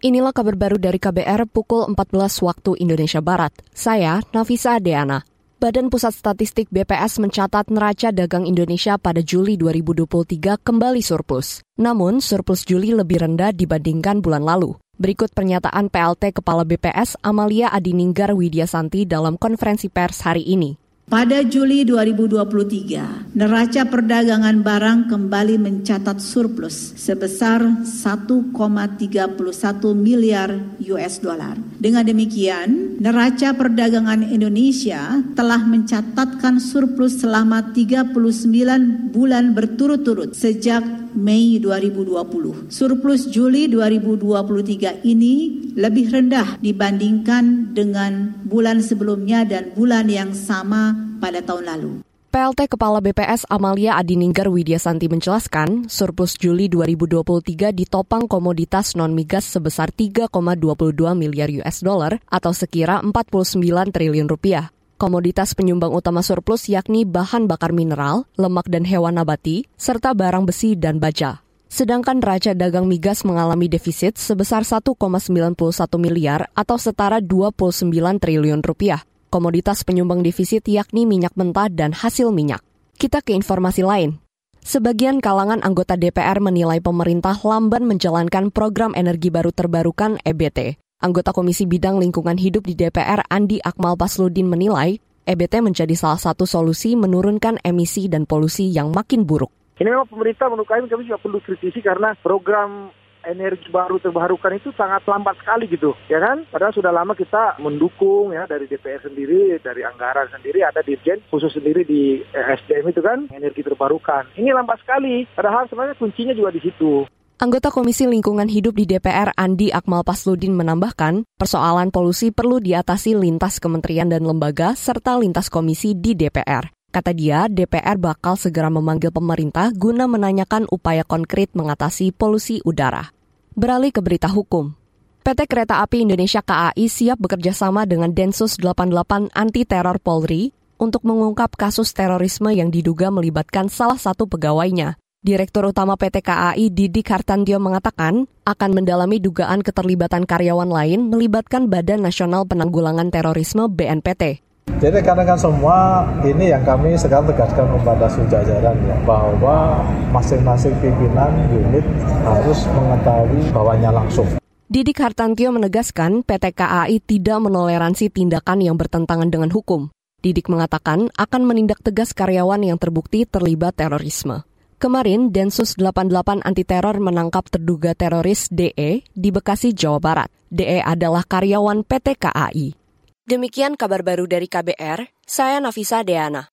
Inilah kabar baru dari KBR pukul 14 waktu Indonesia Barat. Saya Nafisa Deana. Badan Pusat Statistik BPS mencatat neraca dagang Indonesia pada Juli 2023 kembali surplus. Namun, surplus Juli lebih rendah dibandingkan bulan lalu. Berikut pernyataan PLT Kepala BPS Amalia Adininggar Widyasanti dalam konferensi pers hari ini. Pada Juli 2023, neraca perdagangan barang kembali mencatat surplus sebesar 1,31 miliar US dollar. Dengan demikian, neraca perdagangan Indonesia telah mencatatkan surplus selama 39 bulan berturut-turut sejak Mei 2020. Surplus Juli 2023 ini lebih rendah dibandingkan dengan bulan sebelumnya dan bulan yang sama pada tahun lalu. PLT Kepala BPS Amalia Adininggar Widyasanti menjelaskan, surplus Juli 2023 ditopang komoditas non-migas sebesar 3,22 miliar US dollar atau sekira 49 triliun rupiah. Komoditas penyumbang utama surplus yakni bahan bakar mineral, lemak dan hewan nabati, serta barang besi dan baja. Sedangkan neraca dagang migas mengalami defisit sebesar 1,91 miliar atau setara 29 triliun rupiah. Komoditas penyumbang defisit yakni minyak mentah dan hasil minyak. Kita ke informasi lain. Sebagian kalangan anggota DPR menilai pemerintah lamban menjalankan program energi baru terbarukan EBT. Anggota Komisi Bidang Lingkungan Hidup di DPR Andi Akmal Pasludin menilai EBT menjadi salah satu solusi menurunkan emisi dan polusi yang makin buruk. Ini memang pemerintah menurut kami, juga perlu kritisi karena program energi baru terbarukan itu sangat lambat sekali gitu, ya kan? Padahal sudah lama kita mendukung ya dari DPR sendiri, dari anggaran sendiri, ada dirjen khusus sendiri di SDM itu kan energi terbarukan. Ini lambat sekali, padahal sebenarnya kuncinya juga di situ. Anggota Komisi Lingkungan Hidup di DPR Andi Akmal Pasludin menambahkan, persoalan polusi perlu diatasi lintas kementerian dan lembaga serta lintas komisi di DPR. Kata dia, DPR bakal segera memanggil pemerintah guna menanyakan upaya konkret mengatasi polusi udara. Beralih ke berita hukum. PT Kereta Api Indonesia KAI siap bekerja sama dengan Densus 88 Anti Teror Polri untuk mengungkap kasus terorisme yang diduga melibatkan salah satu pegawainya. Direktur Utama PT KAI Didik Hartantio mengatakan akan mendalami dugaan keterlibatan karyawan lain melibatkan Badan Nasional Penanggulangan Terorisme BNPT. Jadi karena kan semua ini yang kami sekarang tegaskan kepada jajaran ya bahwa masing-masing pimpinan unit harus mengetahui bawahnya langsung. Didik Hartantio menegaskan PT KAI tidak menoleransi tindakan yang bertentangan dengan hukum. Didik mengatakan akan menindak tegas karyawan yang terbukti terlibat terorisme. Kemarin, Densus 88 Anti Teror menangkap terduga teroris DE di Bekasi, Jawa Barat. DE adalah karyawan PT KAI. Demikian kabar baru dari KBR, saya Nafisa Deana.